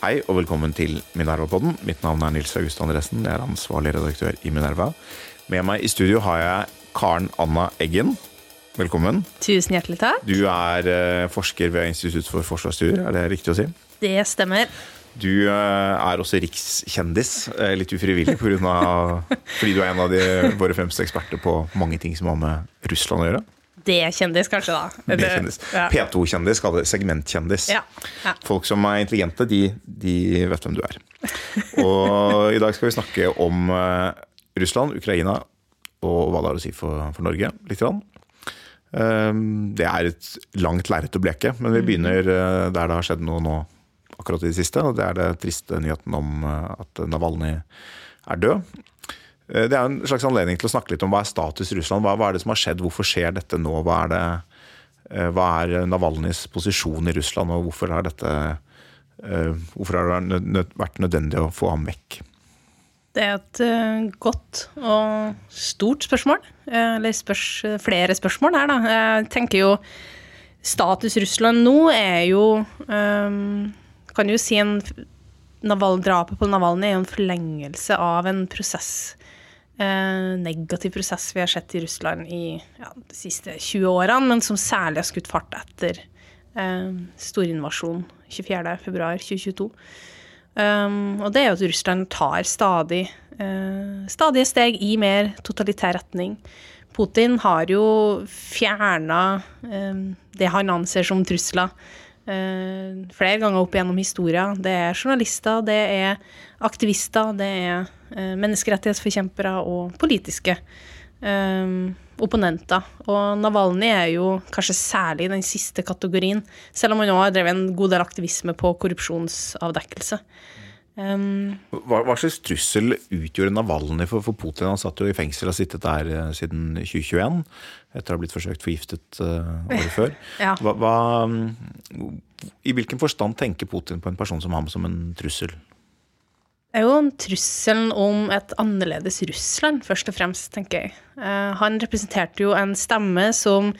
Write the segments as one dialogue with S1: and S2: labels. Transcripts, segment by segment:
S1: Hei og velkommen til Minerva-podden. Mitt navn er Nils August Andresen. Jeg er ansvarlig redaktør i Minerva. Med meg i studio har jeg Karen Anna Eggen. Velkommen.
S2: Tusen hjertelig takk.
S1: Du er eh, forsker ved Institutt for forsvarsstudier, er det riktig å si?
S2: Det stemmer.
S1: Du eh, er også rikskjendis, eh, litt ufrivillig, på grunn av, fordi du er en av de, våre fremste eksperter på mange ting som har med Russland å gjøre.
S2: Det er kjendis, kanskje, da.
S1: Det kjendis.
S2: Ja.
S1: P2-kjendis, kaller det segmentkjendis.
S2: Ja, ja.
S1: Folk som er intelligente, de, de vet hvem du er. Og i dag skal vi snakke om eh, Russland, Ukraina og hva det har å si for, for Norge. Litt. Grann. Eh, Det er et langt lerret å bleke, men vi begynner eh, der det har skjedd noe nå akkurat i det siste. Og det er det triste nyheten om eh, at Navalnyj er død. Eh, Det er en slags anledning til å snakke litt om hva er status i Russland. Hva, hva er det som har skjedd? Hvorfor skjer dette nå? Hva er, det, eh, hva er Navalnyjs posisjon i Russland, og hvorfor har dette eh, Hvorfor har det vært nødvendig å få ham vekk?
S2: Det er et eh, godt og stort spørsmål. Eh, eller spørs, flere spørsmål her, da. Jeg tenker jo Status Russland nå er jo eh, Kan jo si en Naval, Drapet på Navalny er jo en forlengelse av en prosess. Eh, negativ prosess vi har sett i Russland i ja, de siste 20 årene, men som særlig har skutt fart etter eh, storinvasjonen 24.2.2022. Um, og det er jo at Russland tar stadig eh, stadige steg i mer totalitær retning. Putin har jo fjerna eh, det han anser som trusler eh, flere ganger opp gjennom historia. Det er journalister, det er aktivister, det er eh, menneskerettighetsforkjempere og politiske eh, opponenter. Og Navalny er jo kanskje særlig den siste kategorien, selv om han òg har drevet en god del aktivisme på korrupsjonsavdekkelse. Um,
S1: Hva, hva slags trussel utgjorde Navalnyj for, for Putin? Han satt jo i fengsel og har sittet der eh, siden 2021, etter å ha blitt forsøkt forgiftet uh, året før.
S2: Ja.
S1: Hva, hva, mm, I hvilken forstand tenker Putin på en person som ham som en trussel?
S2: Det er jo en trusselen om et annerledes Russland, først og fremst, tenker jeg. Uh, han representerte jo en stemme som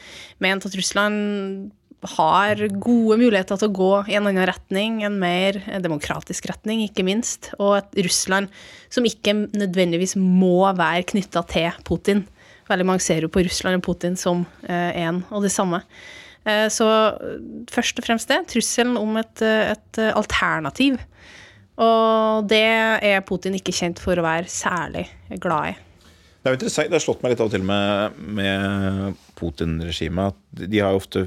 S2: mente at Russland har gode muligheter til å gå i en annen retning, en mer demokratisk retning, ikke minst. Og et Russland som ikke nødvendigvis må være knytta til Putin. Veldig mange ser jo på Russland og Putin som én og det samme. Eh, Så først og fremst det, trusselen om et, eh, et alternativ. Og det er Putin ikke kjent for å være særlig glad i.
S1: Det er jo interessant, det har slått meg litt av og til med, med Putin-regimet. at De har jo ofte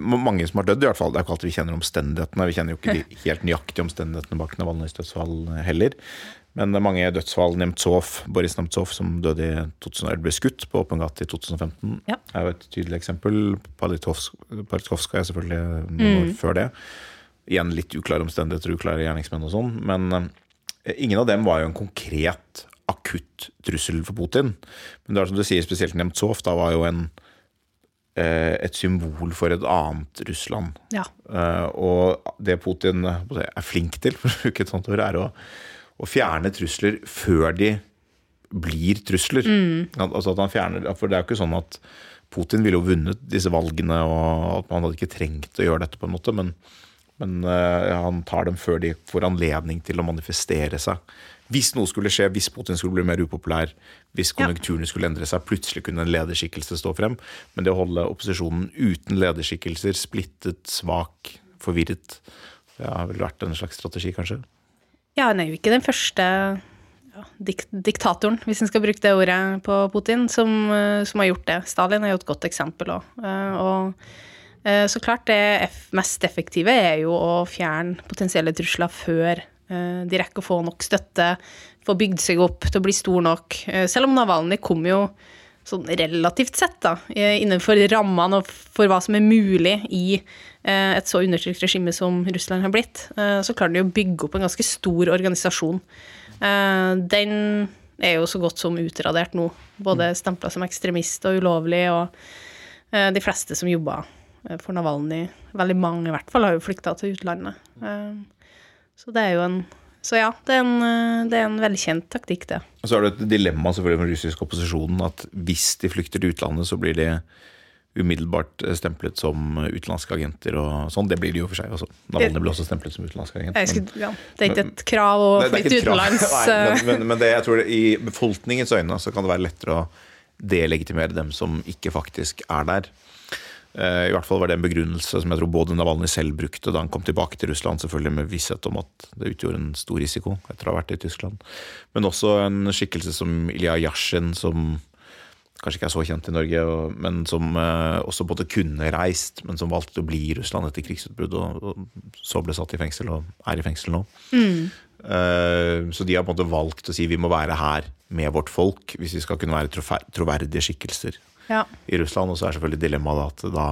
S1: mange som har dødd, i hvert fall. Det er ikke alltid vi kjenner omstendighetene. Vi kjenner jo ikke de helt nøyaktige omstendighetene bak Navalnyjs dødsfall heller. Men det er mange dødsfall. Nemtsov, Boris Nemtsov, som døde i 2011, ble skutt på åpen gate i 2015,
S2: Ja.
S1: er jo et tydelig eksempel. Palitkovskaja selvfølgelig noen år før det. Igjen litt uklare omstendigheter, uklare gjerningsmenn og sånn. Men eh, ingen av dem var jo en konkret, akutt trussel for Putin. Men det er som du sier, spesielt Nemtsov, da var jo en eh, et symbol for et annet Russland.
S2: Ja.
S1: Eh, og det Putin eh, er flink til, for å bruke et sånt ord, er å, å fjerne trusler før de blir trusler. At- Altså at han fjerner, for det er jo ikke sånn at Putin ville jo vunnet disse valgene, og at man hadde ikke trengt å gjøre dette på en måte, men, men eh, han tar dem før de får anledning til å manifestere seg. Hvis noe skulle skje, hvis Putin skulle bli mer upopulær, hvis konjunkturene skulle endre seg, plutselig kunne en lederskikkelse stå frem. Men det å holde opposisjonen uten lederskikkelser, splittet, svak, forvirret, det har vel vært en slags strategi, kanskje?
S2: Ja, han er jo ikke den første ja, dik diktatoren, hvis en skal bruke det ordet på Putin, som, eh, som har gjort det. Stalin er jo et godt eksempel òg. Og eh, så klart, det mest effektive er jo å fjerne potensielle trusler før eh, de rekker å få nok støtte, få bygd seg opp til å bli stor nok. Eh, Selv om Navalny kom jo sånn relativt sett, da, eh, innenfor rammene og for hva som er mulig i eh, et så undertrykt regime som Russland har blitt, eh, så klarer de å bygge opp en ganske stor organisasjon. Eh, den er jo så godt som utradert nå. Både stempla som ekstremist og ulovlig, og eh, de fleste som jobba eh, for Navalny, veldig mange i hvert fall, har jo flykta til utlandet. Eh, Så det er jo en Så ja, det er en, eh, det er en velkjent taktikk, det.
S1: Og så er det et dilemma selvfølgelig med russisk opposisjonen at hvis de flykter til utlandet, så blir de umiddelbart stemplet som utenlandske agenter og sånn. Det blir de jo for seg også. Navalny ble også stemplet som utenlandsk agent.
S2: Skulle, ja, det er ikke et krav å flytte utenlands.
S1: Nei,
S2: eh,
S1: men, men, men det, jeg tror det, i befolkningens øyne så kan det være lettere å delegitimere dem som ikke faktisk er der. Eh, I hvert fall var det en begrunnelse som jeg tror både Navalny selv brukte da han kom tilbake til Russland, selvfølgelig med visshet om at det utgjorde en stor risiko etter å ha vært i Tyskland. Men også en skikkelse som Ilja Yashin, som kanskje ikke er så kjent i Norge, men som eh, også både kunne reist, men som valgte å bli i Russland etter krigsutbruddet, og, og så ble satt i fengsel, og er i fengsel nå. Mm. så de har på en måte valgt å si vi må være her med vårt folk hvis vi skal kunne være troverdige skikkelser
S2: ja.
S1: i Russland. Og så er selvfølgelig dilemmaet at da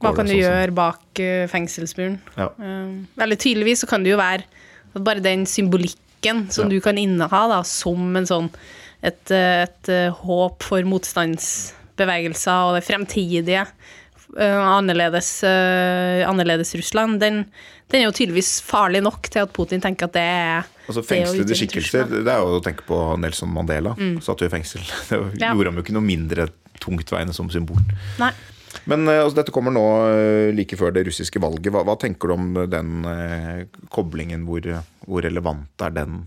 S2: Hva kan du
S1: sånn
S2: gjøre bak eh, fengselsmuren?
S1: Ja.
S2: Eller tydeligvis så kan det jo være at bare den symbolikken som
S1: Ja.
S2: du kan inneha da, som en sånn et, eh, et eh, håp for motstandsbevegelser og det fremtidige eh, annerledes, eh, annerledes Russland, den, den er jo tydeligvis farlig nok til at Putin tenker at det er
S1: Altså Fengslede skikkelser, det er jo å tenke på Nelson Mandela. Satt jo i fengsel. Det
S2: Ja.
S1: gjorde ham jo ikke noe mindre tungtveiende som symbol.
S2: Nei.
S1: Men eh, altså, dette kommer nå eh, like før det russiske valget. Hva, hva tenker du om den eh, koblingen? Hvor, hvor relevant er den?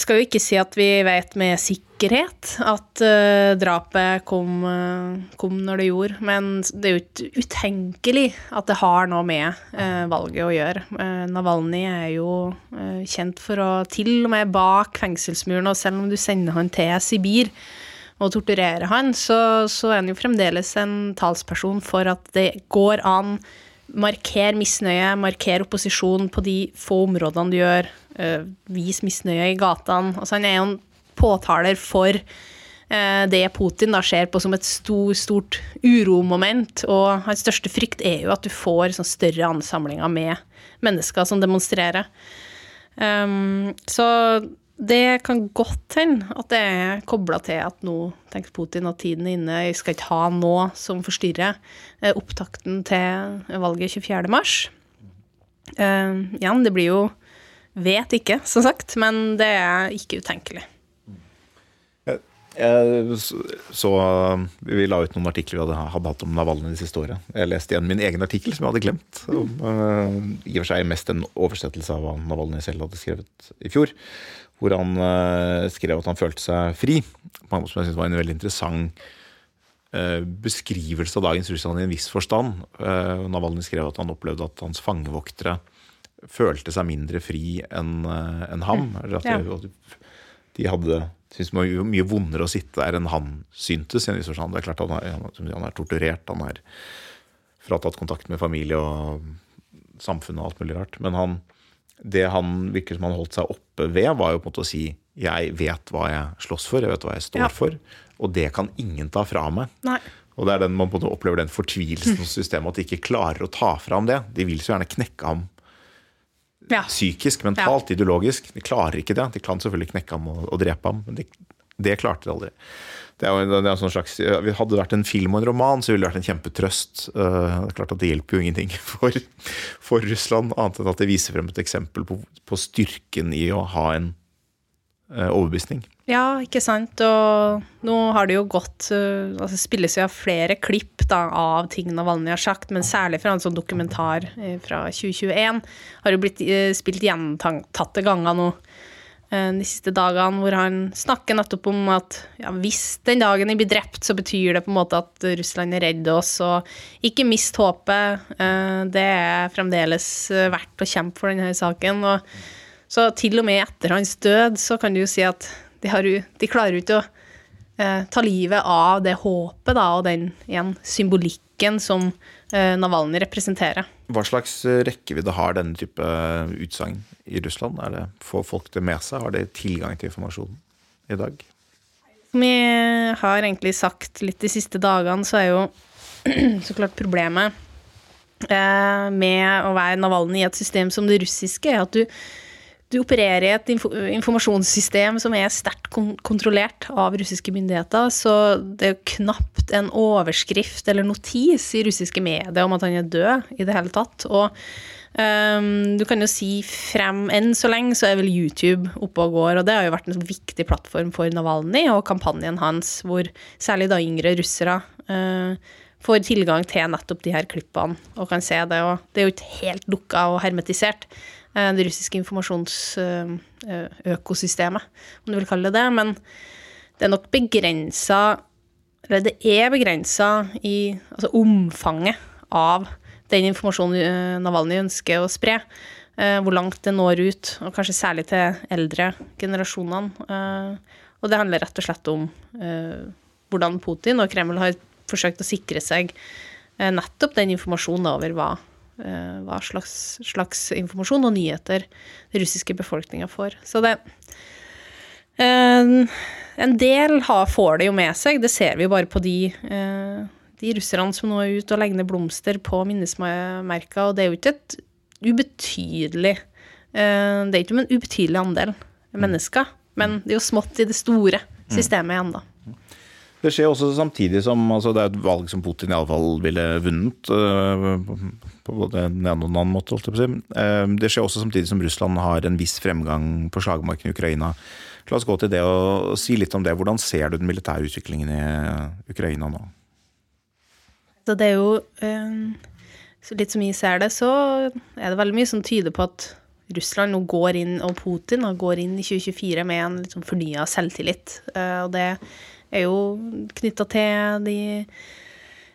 S2: skal jo ikke si at vi vet med sikkerhet at uh, drapet kom, uh, kom når det gjorde, men det er jo ikke utenkelig at det har noe med uh, valget å gjøre. Uh, Navalny er jo eh, kjent for å til og med bak fengselsmuren, og selv om du sender han til Sibir og torturerer han, så, så er han jo fremdeles en talsperson for at det går an Marker misnøye, marker opposisjon på de få områdene du gjør. eh, vis misnøye i gatene. Altså, han er jo en påtaler for eh, det Putin da ser på som et stor, stort uromoment. Og hans største frykt er jo at du får sånn større ansamlinger med mennesker som demonstrerer. Um, så det kan godt hende at det er kobla til at nå tenker Putin at tiden er inne. Jeg skal ikke ha noe som forstyrrer eh, opptakten til valget 24. mars. Eh, igjen, det blir jo Vet ikke, som sagt, men det er ikke utenkelig.
S1: Så Vi la ut noen artikler vi hadde, hadde hatt om Navalny det siste året. Jeg leste igjen min egen artikkel som jeg hadde glemt. Om, uh, I og for seg mest en oversettelse av hva Navalny selv hadde skrevet i fjor. Hvor han eh, skrev at han følte seg fri. På en som jeg synes var en veldig interessant eh, beskrivelse av dagens Russland i en viss forstand. Uh, Navalny skrev at han opplevde at hans fangevoktere følte seg mindre fri enn eh, enn ham. Eller at
S2: Ja.
S1: de, de hadde syntes det var mye, vondere å sitte der enn han syntes. i en viss forstand. Det er klart Han han, er- han er torturert, han er fratatt kontakt med familie og samfunnet og alt mulig rart. Men han, det han virker som han holdt seg oppe ved, var jo på en måte å si jeg vet hva jeg slåss for, jeg vet hva jeg står
S2: Ja.
S1: for, og det kan ingen ta fra meg.
S2: Nei.
S1: Og det er den man på en måte opplever den fortvilelsen hos systemet, at de ikke klarer å ta fra ham det. De vil så gjerne knekke ham
S2: Ja.
S1: psykisk, mentalt, ideologisk. De klarer ikke det. De kan selvfølgelig knekke ham og, og drepe ham, men det, det klarte de aldri. Det er jo en, sånn slags, Hadde det vært en film og en roman, så ville det vært en kjempetrøst. Eh, det er klart at det hjelper jo ingenting for, for Russland, annet enn at det viser frem et eksempel på, på styrken i å ha en eh, overbevisning.
S2: Ja, ikke sant. Og nå har det jo gått uh, altså spilles jo av flere klipp da, av ting Navalnyj har sagt, men særlig fra en sånn dokumentar eh, fra 2021 har jo blitt eh, spilt gjentatte ganger nå eh, de siste dagene, hvor han snakker nettopp om at ja, hvis den dagen de blir drept, så betyr det på en måte at Russland er redd oss, og ikke mist håpet. Eh, det er fremdeles eh, verdt å kjempe for denne saken. og så til og med etter hans død så kan du jo si at de, har de klarer jo ikke å eh, ta livet av det håpet da, og den igjen, symbolikken som eh, Navalny representerer.
S1: Hva slags eh, rekkevidde har denne type utsagn i Russland? Er det, får folk det med seg? Har de tilgang til informasjonen i dag?
S2: Som jeg har egentlig sagt litt de siste dagene, så er jo så klart problemet eh, med å være Navalny i et system som det russiske, er at du, du opererer i et informasjonssystem som er sterkt kontrollert av russiske myndigheter, så det er jo knapt en overskrift eller notis i russiske medier om at han er død i det hele tatt. Og Um, du kan jo si frem enn så lenge så er vel YouTube oppe og går, og det har jo vært en viktig plattform for Navalny og kampanjen hans, hvor særlig da yngre russere uh, får tilgang til nettopp de her klippene og kan se det. Og det er jo ikke helt lukka og hermetisert, det russiske informasjonsøkosystemet, uh, om du vil kalle det det. Men det er nok begrensa Eller det er begrensa i altså omfanget av den informasjonen eh, Navalny ønsker å spre. Eh, hvor langt det når ut, og kanskje særlig til eldre generasjonene. Eh, og det handler rett og slett om hvordan Putin og Kreml har forsøkt å sikre seg nettopp den informasjonen over hva, hva slags, slags, informasjon og nyheter den russiske befolkninga får. Så det En del får det jo med seg, det ser vi jo bare på de de russerne som nå er ute og legger ned blomster på minnesmerka, og det er jo ikke et ubetydelig eh, Det er ikke en ubetydelig andel mennesker, men det er jo smått i det store systemet igjen, da.
S1: Det skjer også samtidig som altså Det er et valg som Putin i alle fall ville vunnet. Eh, på både den ene og den andre måte, holdt jeg på å si. Eh, det skjer også samtidig som Russland har en viss fremgang på slagmarken i Ukraina. La oss gå til det og si litt om det. Hvordan ser du den militære utviklingen i Ukraina nå?
S2: Så det er jo eh, Litt som jeg ser det, så er det veldig mye som tyder på at Russland nå går inn, og Putin går inn i 2024 med en litt sånn fornya selvtillit. Og det er jo knytta til de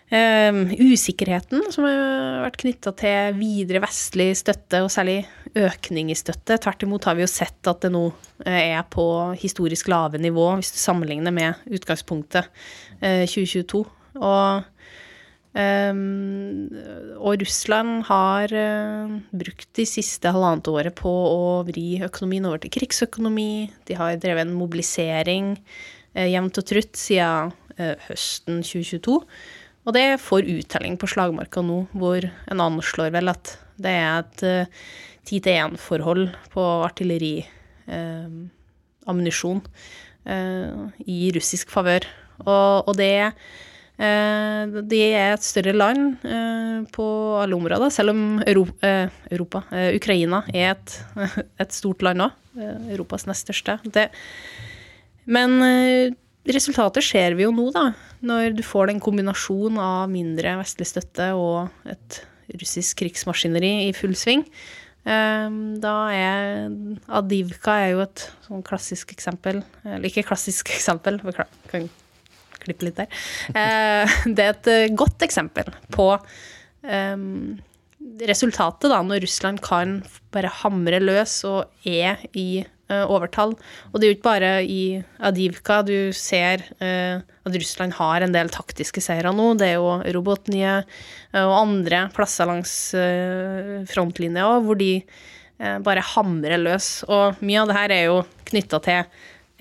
S2: Um, usikkerheten som har vært knytta til videre vestlig støtte, og særlig økning i støtte. Tvert imot har vi jo sett at det nå er på historisk lave nivå, hvis du sammenligner med utgangspunktet uh, 2022. Og Um, og Russland har uh, brukt de siste halvannet året på å vri økonomien over til krigsøkonomi. De har drevet en mobilisering jevnt og trutt siden uh, høsten 2022. Og det får uttelling på slagmarka nå, hvor en anslår vel at det er et ti-til-én-forhold på artilleriammunisjon i russisk favør. Og, og det Eh, de er et større land eh, på alle områder, selv om Europa, eh, Europa Ukraina er et, et stort land òg. Europas nest største. Det, men resultatet ser vi jo nå, da. Når du får den kombinasjonen av mindre vestlig støtte og et russisk krigsmaskineri i full sving. Da er Adivka er jo et sånn klassisk eksempel. Eller ikke klassisk eksempel, kan klippe litt der. Eh, det er et eh, godt eksempel på resultatet, da, når Russland kan bare hamre løs og er i overtall. Og det er jo ikke bare i Adivka du ser uh, at Russland har en del taktiske seire nå. Det er jo Robotnie uh, og andre plasser langs frontlinja òg, hvor de bare hamrer løs. Og mye av det her er jo knytta til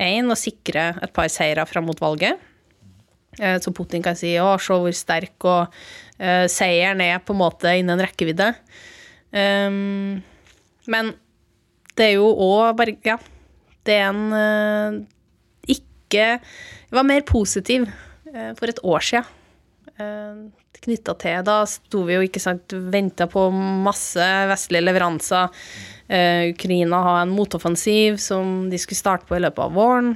S2: én, å sikre et par seire fram mot valget. Eh, så Putin kan si 'å, se hvor sterk', og uh, seieren er på en måte innen rekkevidde. Um, men det er jo òg bare Ja. Det er en uh, ikke Jeg var mer positiv uh, for et år sia. Uh, Knytta til Da sto vi jo ikke sant venta på masse vestlige leveranser. Ukraina har en motoffensiv som de skulle starte på i løpet av våren.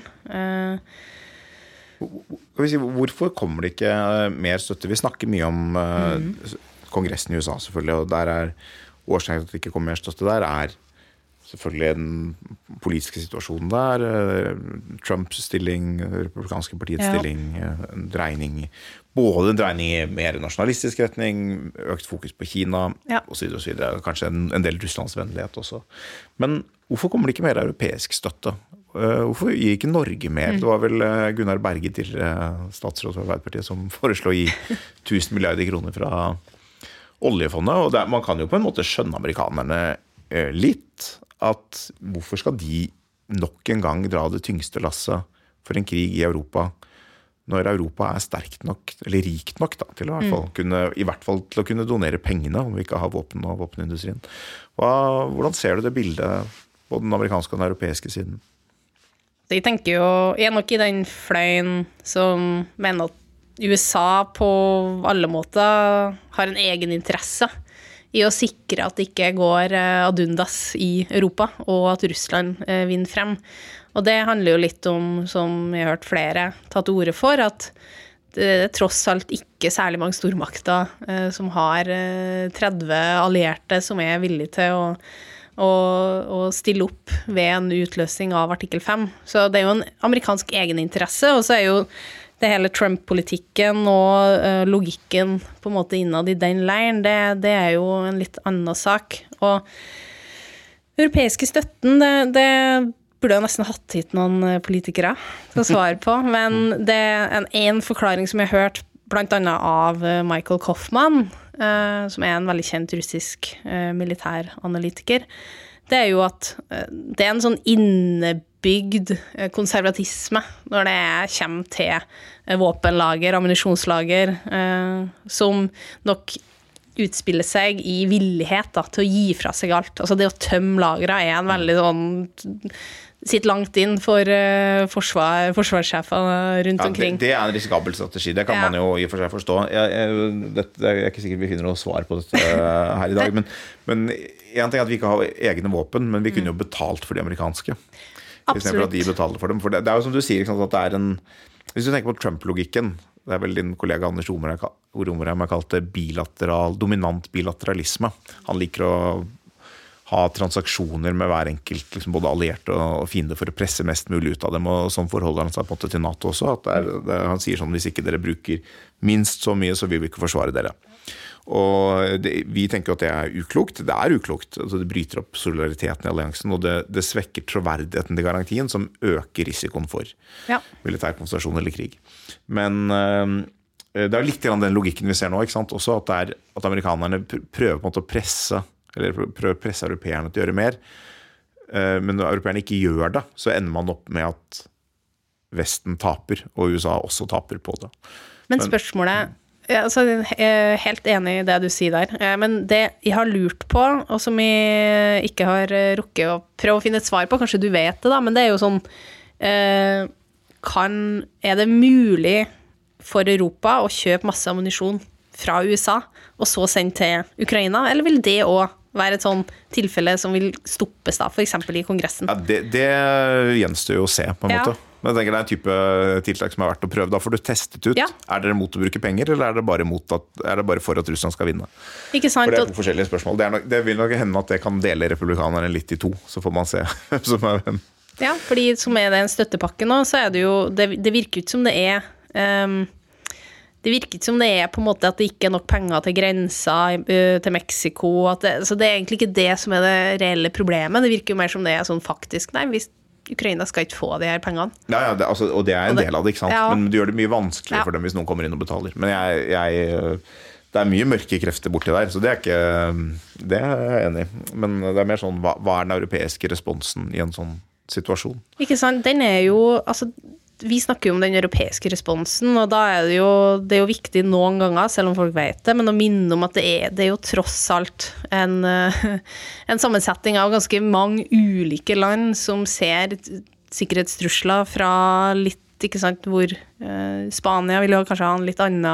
S1: Hvorfor kommer det ikke eh, mer støtte? Vi snakker mye om mm. Kongressen i USA, selvfølgelig, og der er årsaken til at det ikke kommer mer støtte der, er selvfølgelig den politiske situasjonen der. Eh, Trumps stilling, republikanske partiets ja. stilling, en dreining Både en dreining i mer nasjonalistisk retning, økt fokus på Kina ja. osv. Kanskje en, en del russlandsvennlighet også. Men hvorfor kommer det ikke mer europeisk støtte? Eh, hvorfor gir ikke Norge mer? Mm. Det var vel eh, Gunnar Berge, tidligere statsråd for Arbeiderpartiet, som foreslo å gi 1000 milliarder kroner fra oljefondet. Og det, man kan jo på en måte skjønne amerikanerne eh, litt. At hvorfor skal de nok en gang dra det tyngste lasset for en krig i Europa når Europa er sterkt nok, eller rikt nok, da, til å i hvert fall, kunne, i hvert fall til å kunne donere pengene om vi ikke har våpen og våpenindustrien. Hva, hvordan ser du det bildet på den amerikanske og den europeiske siden?
S2: Jeg tenker jo, jeg er nok i den fløyen som mener at USA på alle måter har en egen interesse i å sikre at det ikke går eh, ad undas i Europa, og at Russland eh, vinner frem. Og det handler jo litt om, som jeg har hørt flere ta til orde for, at det er tross alt ikke særlig mange stormakter eh, som har eh, 30 allierte som er villige til å, å, å, stille opp ved en utløsning av artikkel 5. Så det er jo en amerikansk egeninteresse, og så er jo det hele Trump-politikken og uh, logikken på en måte innad i den leiren, det, det, er jo en litt annen sak. Og europeiske støtten, det, det burde jeg nesten hatt hit noen eh, politikere til å svare på. Men det er en, en forklaring som jeg har hørt bl.a. av eh, Michael Coffman, eh, som er en veldig kjent russisk eh, militæranalytiker. Det er jo at eh, det er en sånn innebygd eh, konservatisme når det kommer til våpenlager, ammunisjonslager, som nok utspiller seg i villighet da, til å gi fra seg alt. Altså Det å tømme lagra er en veldig sånn sitter langt inn for uh, forsvar, forsvarssjefene rundt
S1: ja,
S2: omkring.
S1: Det, det, er en risikabel strategi. Det kan ja. man jo i og for seg forstå. Jeg, jeg, det, jeg er ikke sikkert vi finner noe svar på dette eh, her i dag. men, men en ting er at vi ikke har egne våpen, men vi kunne jo mm. betalt for de amerikanske. Istedenfor at de betaler for dem. For det, det, er jo som du sier, sant, at det er en Hvis du tenker på Trump-logikken Det er vel din kollega Anders Omorheim har kalt det bilateral, dominant bilateralisme. Han liker å ha transaksjoner med hver enkelt, liksom både allierte og fiende, for å presse mest mulig ut av dem. og Sånn forholder han seg på en måte til Nato også. at det er, det, Han sier sånn hvis ikke dere bruker minst så mye, så vil vi ikke forsvare dere. Og det, Vi tenker at det er uklokt. Det er uklokt. Altså det bryter opp solidariteten i alliansen, og det, det svekker troverdigheten til garantien, som øker risikoen for ja. militær konsentrasjon eller krig. Men øh, det er litt den logikken vi ser nå. Også At, er, at amerikanerne prøver å presse eller prøver å presse europeerne til å gjøre mer. Eh, men når europeerne ikke gjør det, så ender man opp med at Vesten taper, og USA også taper på det.
S2: Men spørsmålet altså, Jeg er helt enig i det du sier der. Eh, men det jeg har lurt på, og som jeg ikke har eh, rukket å prøve å finne et svar på, kanskje du vet det, da, men det er jo sånn kan, Er det mulig for Europa å kjøpe masse ammunisjon fra USA, og så sende til Ukraina, eller vil det òg være et sånn tilfelle som vil stoppes, da, f.eks. i Kongressen?
S1: Ja, det, det gjenstår jo å se, på en ja. måte. Men jeg tenker det er en type tiltak som er verdt å prøve. Da får du testet ut. Ja. Er dere mot å bruke penger, eller er det, bare, at, er det bare for at Russland skal vinne?
S2: Ikke sant?
S1: For Det er to forskjellige spørsmål. Det, nok, det, vil nok hende at det kan dele republikanerne litt i to. Så får man se hvem som er hvem.
S2: Ja, fordi som er den støttepakken nå, så er det jo Det, det virker ut som det er um, det virker ikke som det er på en måte at det ikke er nok penger til grensa eh, til Mexico. Det, så det er egentlig ikke det som er det reelle problemet. Det virker jo mer som det er sånn faktisk Nei, hvis Ukraina skal ikke få de her pengene.
S1: Ja, ja det, altså, og det er en del av det, ikke sant. Ja. Men du gjør det mye vanskeligere for dem hvis noen kommer inn og betaler. Men jeg, jeg, det er mye mørke krefter borti der, så det er ikke Det er jeg enig i. Men det er mer sånn hva, hva er den europeiske responsen i en sånn situasjon?
S2: Ikke sant. Den er jo Altså vi snakker jo om den europeiske responsen, og da er det jo, det er jo viktig noen ganger, selv om folk vet det, men å minne om at det er, det er jo tross alt en, eh, en, sammensetning av ganske mange ulike land som ser sikkerhetstrusler fra litt, ikke sant, hvor eh, Spania vil jo kanskje ha en litt annen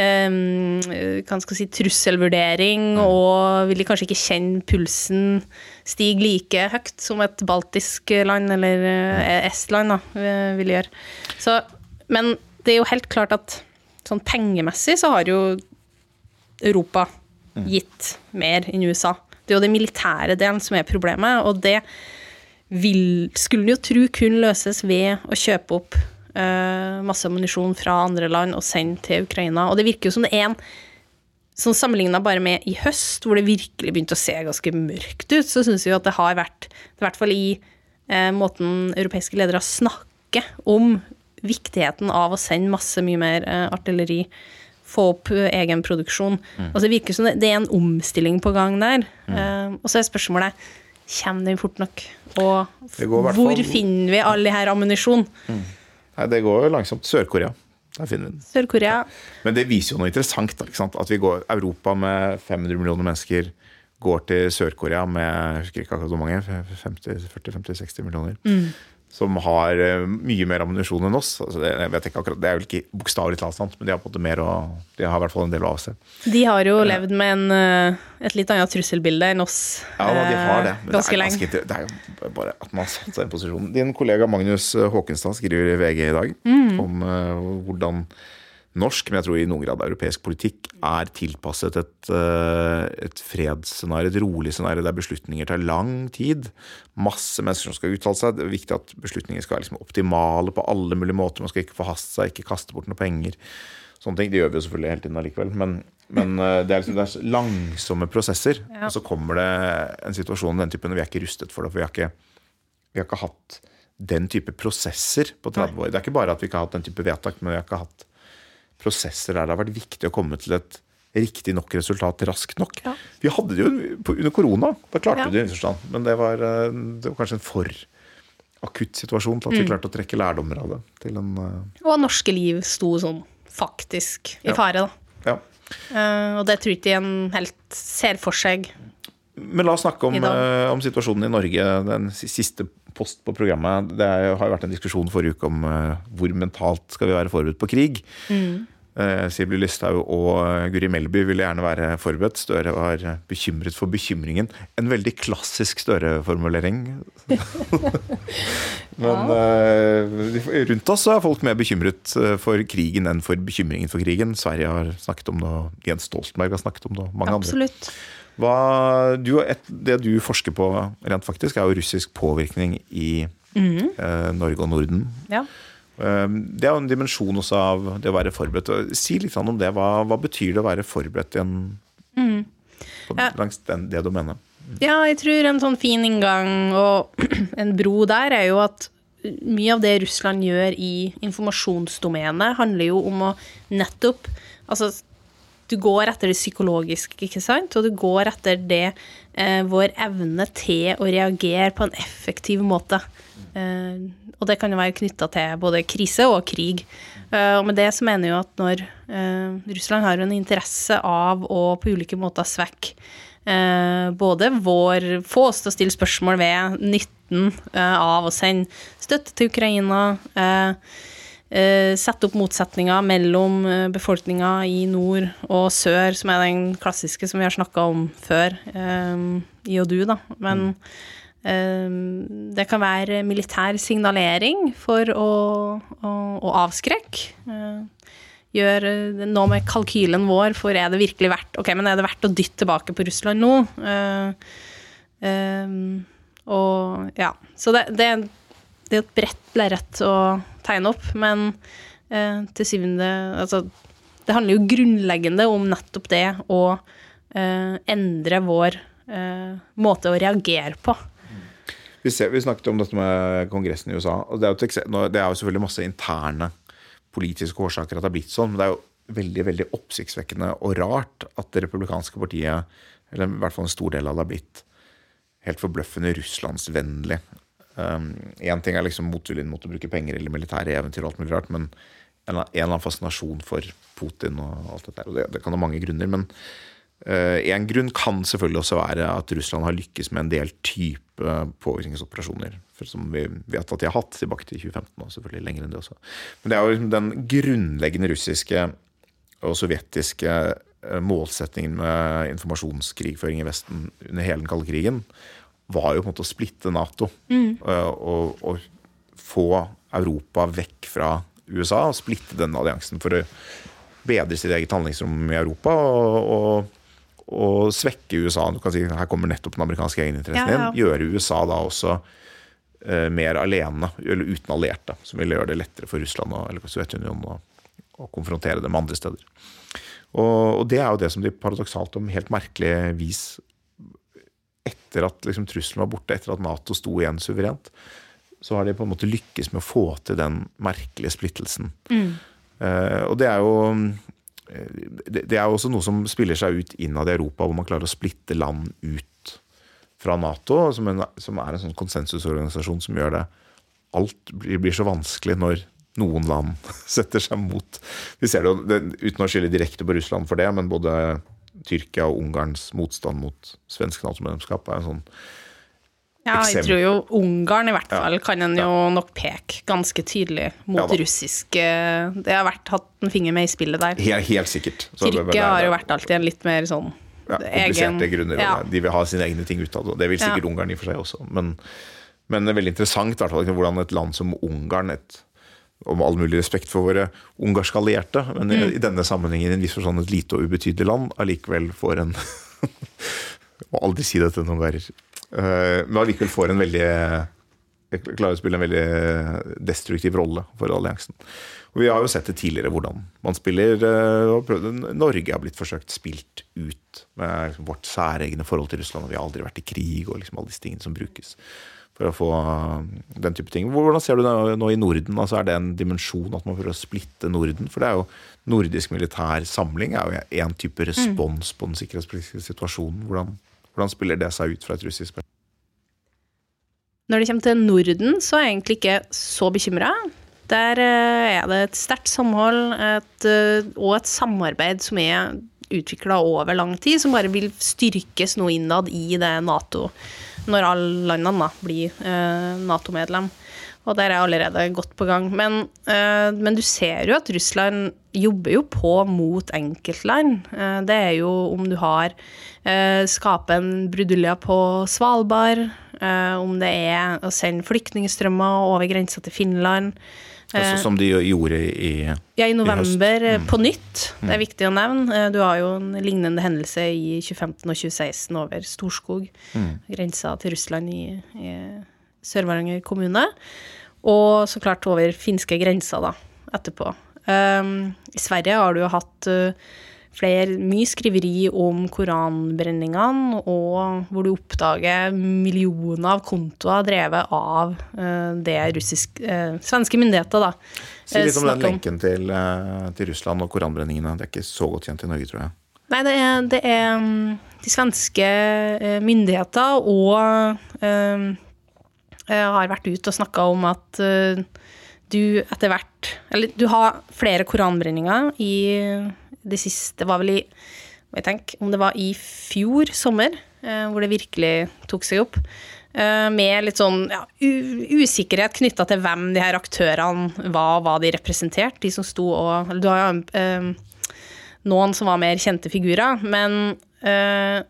S2: eh, hva skal si, trusselvurdering, mm. og vil kanskje ikke kjenne pulsen stige like høyt som et baltisk land eller uh, Estland da, vil gjøre. Så, men det er jo helt klart at sånn pengemessig så har jo Europa mm. gitt mer enn USA. Det er jo den militære delen som er problemet, og det vil, skulle en jo tro kun løses ved å kjøpe opp uh, masse ammunisjon fra andre land og sende til Ukraina. Og det virker jo som det er en Sånn Sammenligna bare med i høst, hvor det virkelig begynte å se ganske mørkt ut, så syns vi at det har vært, i hvert fall i eh, måten europeiske ledere snakker om viktigheten av å sende masse mye mer eh, artilleri, få opp uh, egen produksjon. Mm. Altså, det virker som det, det, er en omstilling på gang der. Mm. Uh, og så er spørsmålet kommer den fort nok? Og hvor finner vi all det her ammunisjon?
S1: Nei, det går jo langsomt. Sør-Korea. Der finner vi den.
S2: Sør-Korea.
S1: Men det viser jo noe interessant. At vi går, Europa med 500 millioner mennesker går til Sør-Korea med jeg husker ikke akkurat hvor mange, 40-50-60 millioner. Som har eh, mye mer ammunisjon enn oss. Altså det, jeg vet ikke akkurat, det er vel ikke bokstavelig talt sant, men de har på en måte mer å, de har i hvert fall en del å avse.
S2: De har jo levd med en, eh, et litt annet trusselbilde enn oss
S1: Ja, da, de har det.
S2: eh,
S1: Men det
S2: ganske lenge.
S1: Det, det er jo bare at man har satt seg i en posisjonen. Din kollega Magnus Håkenstad skriver i VG i dag
S2: Mm.
S1: om uh, hvordan norsk, men jeg tror i noen grad europeisk politikk, er tilpasset et, uh, et fredsscenario, et rolig scenario der beslutninger tar lang tid. Masse mennesker som skal uttale seg. Det er viktig at beslutninger skal være liksom optimale på alle mulige måter. Man skal ikke forhaste seg, ikke kaste bort noen penger. Sånne ting. Det gjør vi jo selvfølgelig hele tiden allikevel. Men, men eh, det, er liksom, det er langsomme prosesser.
S2: Ja.
S1: Og så kommer det en situasjon den typen, og vi er ikke rustet for det. For vi har ikke, vi har ikke hatt den type prosesser på 30 år. Det er ikke bare at vi ikke har hatt den type vedtak, men vi har ikke hatt prosesser der det har vært viktig å komme til et riktig nok resultat raskt nok.
S2: Ja.
S1: Vi hadde det jo under korona. Da klarte
S2: Ja.
S1: vi det i forstand. Men det var, eh, det var kanskje en for akutt situasjon til at
S2: Mm.
S1: vi klarte å trekke lærdommer av det. Til en, uh...
S2: Og norske liv sto sånn faktisk i
S1: Ja.
S2: fare, da.
S1: ja.
S2: Uh, og det tror ikke en helt ser for seg.
S1: Men la oss snakke om, uh, om situasjonen i Norge. Den siste post på programmet. Det har jo vært en diskusjon forrige uke om eh, hvor mentalt skal vi være forberedt på krig.
S2: Mm.
S1: Eh, Sibli Lysthaug og eh, Guri Melby ville gjerne være forberedt. Støre var bekymret for bekymringen. En veldig klassisk Støre-formulering. Men uh, rundt oss er folk mer bekymret for krigen enn for bekymringen for krigen. Sverige har snakket om det, Jens Stoltenberg har snakket om det, mange
S2: Absolutt. andre.
S1: Hva, du, et, det du forsker på rent faktisk, er jo russisk påvirkning i eh, Norge og Norden.
S2: Ja.
S1: Eh, det er jo en dimensjon også av det å være forberedt. Si litt om det. Hva, hva betyr det å være forberedt i en, på,
S2: Ja.
S1: langs den, det domenet?
S2: Ja, jeg tror en sånn fin inngang og en bro der er jo at mye av det Russland gjør i informasjonsdomenet, handler jo om å nettopp Altså, du går etter det psykologiske, ikke sant? Og du går etter det eh, vår evne til å reagere på en effektiv måte. Eh, og det kan jo være knytta til både krise og krig. Eh, og med det så mener jeg at når eh, Russland har en interesse av å på ulike måter svekke eh, både vår Få oss til å stille spørsmål ved nytten eh, av å sende støtte til Ukraina. Eh, sette opp motsetninger mellom eh, befolkninga i nord og sør, som er den klassiske som vi har snakka om før, eh, i og du, da. Men eh, det kan være militær signalering for å, å, å avskrekke. Eh, gjør eh, noe med kalkylen vår, for er det virkelig verdt Ok, men er det verdt å dytte tilbake på Russland nå? Eh, eh, og ja. Så det, det, er et bredt lerret å tegne opp, men eh, til syvende Altså, det handler jo grunnleggende om nettopp det å eh, endre vår eh, måte å reagere på.
S1: Vi, ser, vi snakket om dette med Kongressen i USA. og Det er jo, det er jo selvfølgelig masse interne politiske årsaker at det har blitt sånn. Men det er jo veldig veldig oppsiktsvekkende og rart at det republikanske partiet, eller i hvert fall en stor del av det, har blitt helt forbløffende russlandsvennlig. Én ting er liksom motviljen mot å bruke penger eller militære eventyr, og alt mulig rart, men en, eller annen fascinasjon for Putin og alt dette. og Det, det kan ha mange grunner. men én en grunn kan selvfølgelig også være at Russland har lykkes med en del type påvirkningsoperasjoner. Som vi vet at de har hatt tilbake til 2015 og selvfølgelig lenger enn det også. Men det er jo den grunnleggende russiske og sovjetiske eh, målsettingen med informasjonskrigføring i Vesten under hele den kalde krigen, var jo på en måte å splitte Nato. Mm. Og, og få Europa vekk fra USA og splitte denne alliansen for å bedre sitt eget handlingsrom i Europa. og, og og svekke USA. Du kan si Her kommer nettopp den amerikanske egeninteressen
S2: Ja, ja.
S1: inn. Gjøre USA da også eh, mer alene, eller uten allierte. Som ville gjøre det lettere for Russland og, eller Sovjetunionen å, å konfrontere dem andre steder. Og, og det er jo det som de paradoksalt om helt merkelig vis Etter at liksom, trusselen var borte, etter at Nato sto igjen suverent, så har de på en måte lykkes med å få til den merkelige splittelsen. Eh, og det er jo det det er jo også noe som spiller seg ut innad i Europa, hvor man klarer å splitte land ut fra Nato, som, en, som er en sånn konsensusorganisasjon som gjør det. Alt blir, blir så vanskelig når noen land setter seg mot. Vi ser det jo, uten å skylde direkte på Russland for det, men både Tyrkia og Ungarns motstand mot svensk Nato-medlemskap er en sånn
S2: Ja, jeg tror jo Ungarn i hvert
S1: Ja.
S2: fall kan en jo nok peke ganske tydelig mot
S1: Ja
S2: russiske Det har vært hatt en finger med i spillet der.
S1: Helt, helt sikkert. Så
S2: Tyrkia har jo vært alltid en litt mer sånn
S1: ja, kompliserte
S2: egen-
S1: grunner.
S2: ja.
S1: De vil ha sine egne ting ut av det. vil sikkert
S2: Ja.
S1: Ungarn i og for seg også. Men, men det er veldig interessant hvert hvordan et land som Ungarn et, med all mulig respekt for våre ungarske allierte, men
S2: Mm.
S1: i, i denne sammenhengen i en viss forstand et lite og ubetydelig land, allikevel får en Må aldri si det til noen ungarer. Eh, men allikevel får en veldig jeg klarer å spille en veldig destruktiv rolle for alliansen. Og Vi har jo sett det tidligere hvordan man spiller. eh, og prøvd- Norge har blitt forsøkt spilt ut med liksom vårt særegne forhold til Russland. og Vi har aldri vært i krig og liksom alle disse tingene som brukes for å få eh, den type ting. Hvordan ser du det nå i Norden? Altså Er det en dimensjon at man prøver å splitte Norden? For det er jo nordisk militær samling er jo én type respons på den sikkerhetspolitiske situasjonen. Hvordan, hvordan spiller det seg ut fra et russisk perspektiv?
S2: Når det kommer til Norden, så er jeg egentlig ikke så bekymra. Der eh, er det et sterkt samhold et, eh, og et samarbeid som er utvikla over lang tid, som bare vil styrkes nå innad i det Nato, når alle landene blir eh, Nato-medlem. Og der er jeg allerede godt på gang. Men, eh, men du ser jo at Russland jobber jo på mot enkeltland. Eh, det er jo om du har skape en brudulja på Svalbard, om det er å sende flyktningstrømmer over grensa til Finland.
S1: Altså, som de gjorde i
S2: Ja, i november
S1: høst.
S2: mm. på nytt. Det er viktig å nevne. Eh, Du har jo en lignende hendelse i 2015 og 2016 over Storskog, grensa til Russland i, i Sør-Varanger kommune. Og så klart over finske grensa da, etterpå. Um, I Sverige har du jo hatt uh, flere, mye skriveri om koranbrenningene, og hvor du oppdager millioner av kontoer drevet av uh, det russisk, uh, svenske myndigheter, da.
S1: Si litt om den lenken til, eh, til Russland og koranbrenningene. Det er ikke så godt kjent i Norge, tror jeg.
S2: Nei, det er, det er mm, de svenske eh, myndigheter og eh, eh, har vært ute og snakka om at eh, du etter hvert Eller du har flere koranbrenninger i det siste var vel i må jeg tenke, Om det var i fjor sommer, eh, hvor det virkelig tok seg opp. eh, Med litt sånn ja, usikkerhet knytta til hvem de her aktørene var, hva de representerte. De som sto og Du har jo eh, noen som var mer kjente figurer, men eh,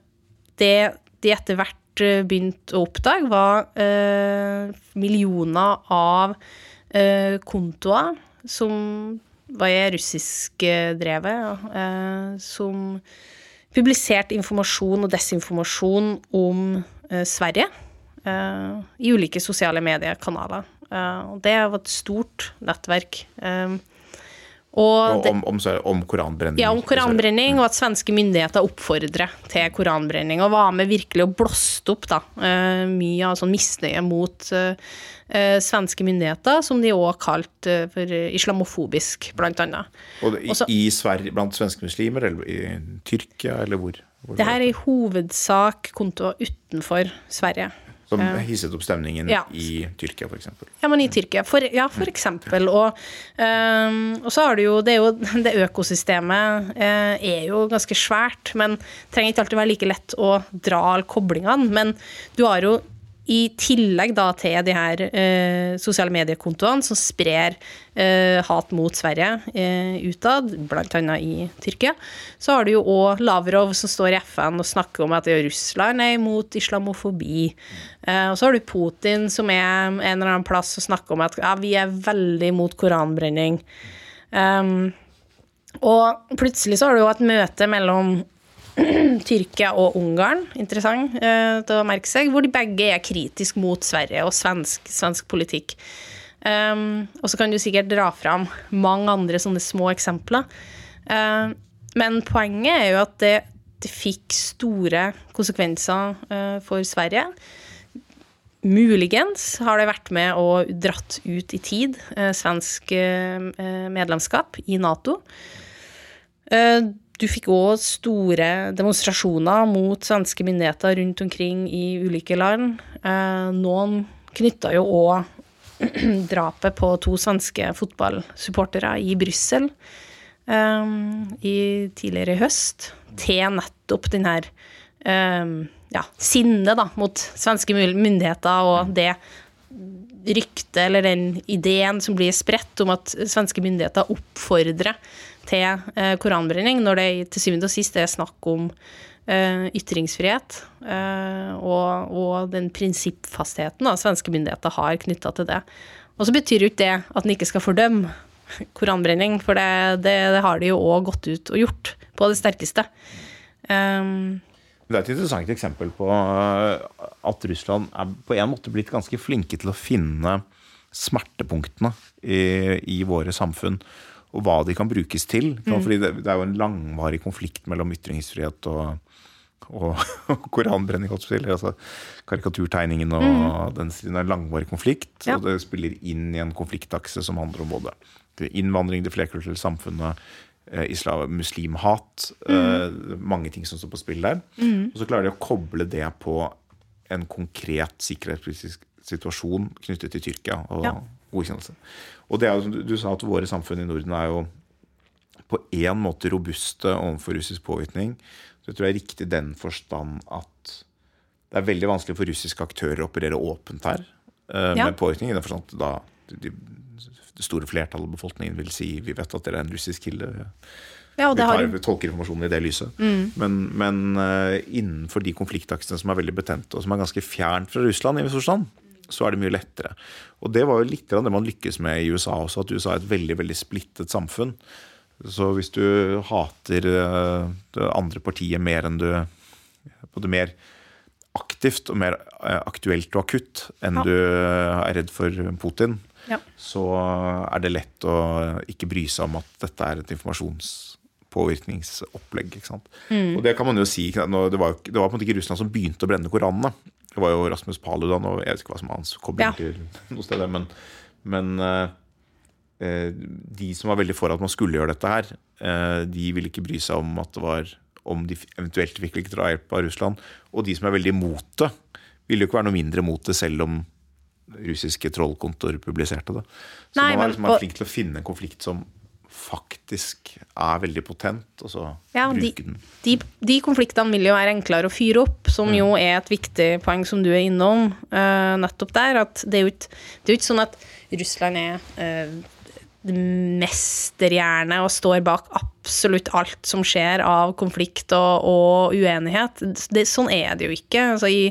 S2: det de etter hvert eh, begynte å oppdage, var eh, millioner av kontoer som var russiskdrevet, eh, som publiserte informasjon og desinformasjon om eh, Sverige eh, i ulike sosiale mediekanaler. Eh, og det var et stort nettverk. Eh, og
S1: Og om, om, om koranbrenning.
S2: ja, om koranbrenning, og at svenske myndigheter oppfordrer til koranbrenning. Og var med virkelig og blåste opp da, eh, mye av sånn misnøye mot eh, svenske myndigheter, som de òg kalte for islamofobisk, blant annet.
S1: Og i,
S2: Også-
S1: i Sverige, blant svenske muslimer, eller i Tyrkia, eller hvor? hvor
S2: Det her er i hovedsak kontoer utenfor Sverige.
S1: Som hisset opp stemningen
S2: Ja.
S1: i Tyrkia, f.eks.
S2: Ja, men i Tyrkia, for, ja, for eksempel. Og, um, og så har du jo det, jo, det økosystemet uh, er jo ganske svært, men trenger ikke alltid være like lett å dra alle koblingene. Men du har jo i tillegg da til de her eh, sosiale mediekontoene som sprer eh, hat mot Sverige eh, utad, bl.a. i Tyrkia, så har du jo òg Lavrov som står i FN og snakker om at Russland er imot islamofobi. Eh, og så har du Putin som er en eller annen plass og snakker om at ja, vi er veldig imot koranbrenning. Um, og plutselig så har du jo et møte mellom Tyrkia og Ungarn, interessant eh, til å merke seg, hvor de begge er kritisk mot Sverige og svensk, svensk politikk. Um, og så kan du sikkert dra fram mange andre sånne små eksempler. Uh, men poenget er jo at det, det fikk store konsekvenser uh, for Sverige. Muligens har det vært med og dratt ut i tid uh, svensk eh, medlemskap i Nato. Eh, du fikk òg store demonstrasjoner mot svenske myndigheter rundt omkring i ulike land. Eh, noen knytta jo òg drapet på to svenske fotballsupportere i Brussel um, tidligere i høst til nettopp den her um, ja, sinnet mot svenske myndigheter og det ryktet eller den ideen som blir spredt om at svenske myndigheter oppfordrer til eh, koranbrenning, når det til syvende og sist er snakk om eh, ytringsfrihet eh, og, og, den prinsippfastheten da, svenske myndigheter har knytta til det. Og så betyr jo ikke det at en ikke skal fordømme koranbrenning, for det, det, det har de jo òg gått ut og gjort på det sterkeste. Um,
S1: det er et interessant eksempel på eh, at Russland er på en måte blitt ganske flinke til å finne smertepunktene i, i våre samfunn. Og hva de kan brukes til. Mm. Fordi det, det, er jo en langvarig konflikt mellom ytringsfrihet og, og, og koranbrenning. Altså karikaturtegningen og mm. den er en langvarig konflikt. Ja. Og det spiller inn i en konfliktakse som handler om både innvandring, det flerkulturelle samfunnet, islam, muslimhat. Mm. mange ting som står på spill der. Mm. Og så klarer de å koble det på en konkret sikkerhetspolitisk situasjon knyttet til Tyrkia og ja. godkjennelse. Og det er jo som du, du sa, at våre samfunn i Norden er jo på én måte robuste overfor russisk påvirkning. Så jeg tror det er riktig i den forstand at det er veldig vanskelig for russiske aktører å operere åpent her uh, ja. med påvirkning. I den forstand da de, det store flertallet av befolkningen vil si vi vet at dere er en russisk kilde. Ja, vi, tar, vi, tolker informasjonen i det lyset. Mm. Men, men uh, innenfor de konfliktaksene som er veldig betente, og som er ganske fjernt fra Russland, i forstand, så er det mye lettere. Og det var jo litt det man lykkes med i USA også, at USA er et veldig veldig splittet samfunn. Så hvis du hater uh, det andre partiet mer enn du Både mer aktivt og mer uh, aktuelt og akutt enn ja. du er redd for Putin, ja. så er det lett å ikke bry seg om at dette er et informasjonspåvirkningsopplegg. Mm. Og det kan man jo si, det var, det var, på en måte ikke Russland som begynte å brenne Koranene. Det var jo Rasmus Paludan og jeg vet ikke hva som er hans kobling ja. til noe sted. Men, men uh, de som var veldig for at man skulle gjøre dette her, uh, de ville ikke bry seg om at det var om de eventuelt fikk litt drahjelp av Russland. Og de som er veldig imot det, ville jo ikke være noe mindre mot det selv om russiske trollkontor publiserte det. Så Nei, man er liksom flink til å finne en konflikt som faktisk er veldig potent, og så ja, bruke de, den.
S2: De, de, konfliktene vil jo være enklere å fyre opp, som mm. jo er et viktig poeng som du er innom uh, nettopp der. At det er jo ikke sånn at Russland er uh, mesterhjerne og står bak absolutt alt som skjer av konflikt og, og uenighet. Det, sånn er det jo ikke. Altså, i,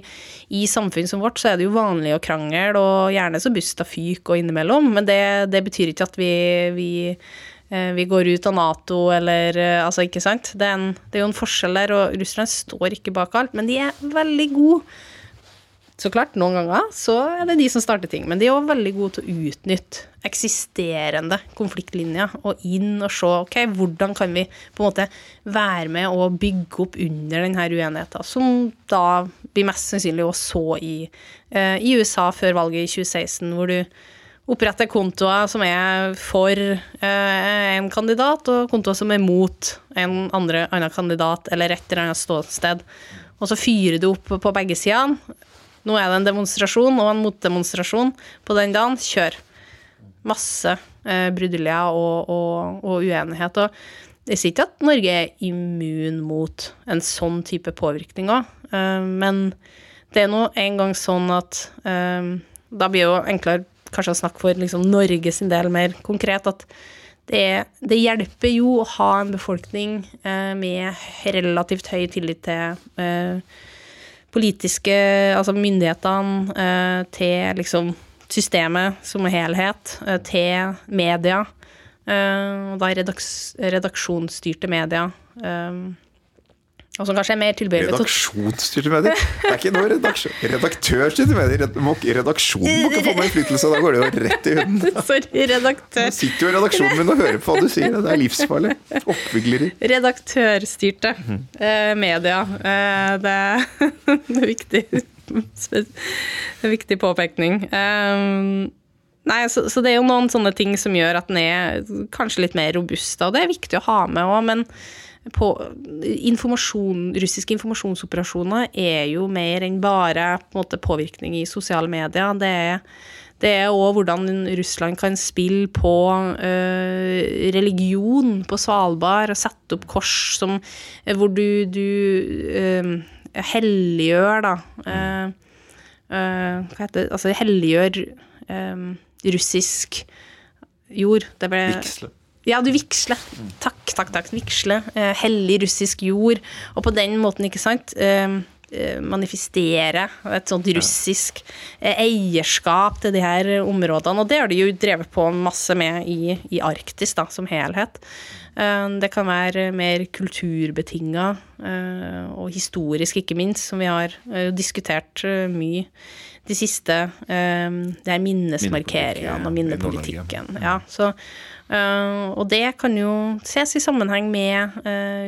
S2: i, samfunn som vårt så er det jo vanlig å krangle, og gjerne så busta fyk og innimellom, men det, det betyr ikke at vi, vi, eh, vi går ut av Nato eller eh, Altså, ikke sant? Det er, en, det er jo en forskjell der, og Russland står ikke bak alt, men de er veldig gode så klart, noen ganger så er det de som starter ting. Men de er òg veldig gode til å utnytte eksisterende konfliktlinjer og inn og se ok, hvordan kan vi på en måte være med og bygge opp under denne uenigheten, som da blir mest sannsynlig også så i, eh, i USA før valget i 2016, hvor du oppretter kontoer som er for eh, en kandidat, og kontoer som er mot en andre, annen kandidat eller et eller annet ståsted. Og så fyrer du opp på begge sidene nå er det en demonstrasjon og en motdemonstrasjon på den dagen. Kjør. Masse eh, bruduljer og, og, og, uenighet. Og jeg sier ikke at Norge er immun mot en sånn type påvirkning eh, men det er nå en gang sånn at eh, Da blir det jo enklere kanskje å snakke for liksom, Norge sin del mer konkret. at det, det, hjelper jo å ha en befolkning eh, med relativt høy tillit til eh, politiske Altså myndighetene eh, til liksom systemet som helhet, eh, til media. Eh, og da redaks, redaksjonsstyrte media. Og som kanskje er mer tilbøyelig
S1: Redaksjonsstyrte medier? Det er ikke noe redaksjon. redaktørstyrte medier. Redaksjonen må ikke få meg innflytelse, da går det jo rett i hunden.
S2: Sorry, redaktør.
S1: Nå sitter jo redakjonen min og hører på hva du sier, det er livsfarlig. Oppvigleri.
S2: Redaktørstyrte mm. eh, media. Eh, det, det, er viktig. Er viktig påpekning. Um, Nei, så, så, det er jo noen sånne ting som gjør at den er kanskje litt mer robust, og det er viktig å ha med òg, men på informasjon, Russiske informasjonsoperasjoner er jo mer enn bare på en måte, påvirkning i sosiale medier. Det er det er òg hvordan Russland kan spille på ø, religion på Svalbard og sette opp kors som, hvor du, du øh, helliggjør, da øh, Hva heter det Altså helliggjør russisk jord.
S1: Det ble Vigsle.
S2: Ja, du vigsler. Takk, takk, takk. Vigsle. hellig russisk jord. Og på den måten, ikke sant Eh, manifestere et sånt russisk eh, eierskap til de her områdene. Og det har de jo drevet på masse med i, i Arktis da, som helhet. Eh, det kan være mer kulturbetinga og historisk, ikke minst, som vi har diskutert mye de siste Det er minnesmarkeringene og minnepolitikken. Ja, så, og det kan jo ses i sammenheng med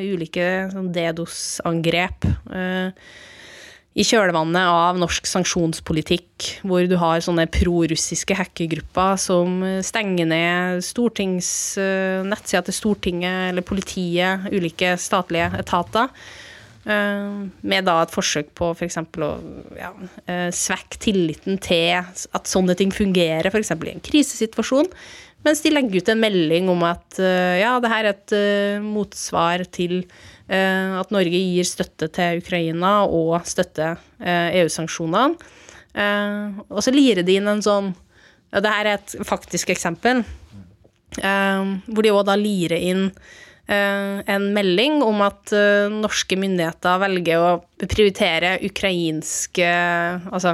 S2: ulike sånn DDoS-angrep. Uh, i kjølvannet av norsk sanksjonspolitikk, hvor du har sånne prorussiske hackergrupper som stenger ned stortings, eh, nettsida til Stortinget eller politiet, ulike statlige etater. Eh, med da et forsøk på f.eks. å ja, eh, svekke tilliten til at sånne ting fungerer, f.eks. i en krisesituasjon. Mens de legger ut en melding om at ja, det her er et motsvar til Eh, at Norge gir støtte til Ukraina og støtter eh, EU-sanksjonene. Eh, og så lirer de inn en sånn ja, Det her er et faktisk eksempel. Hvor de òg da lirer inn en melding om at norske myndigheter velger å prioritere ukrainsk, altså,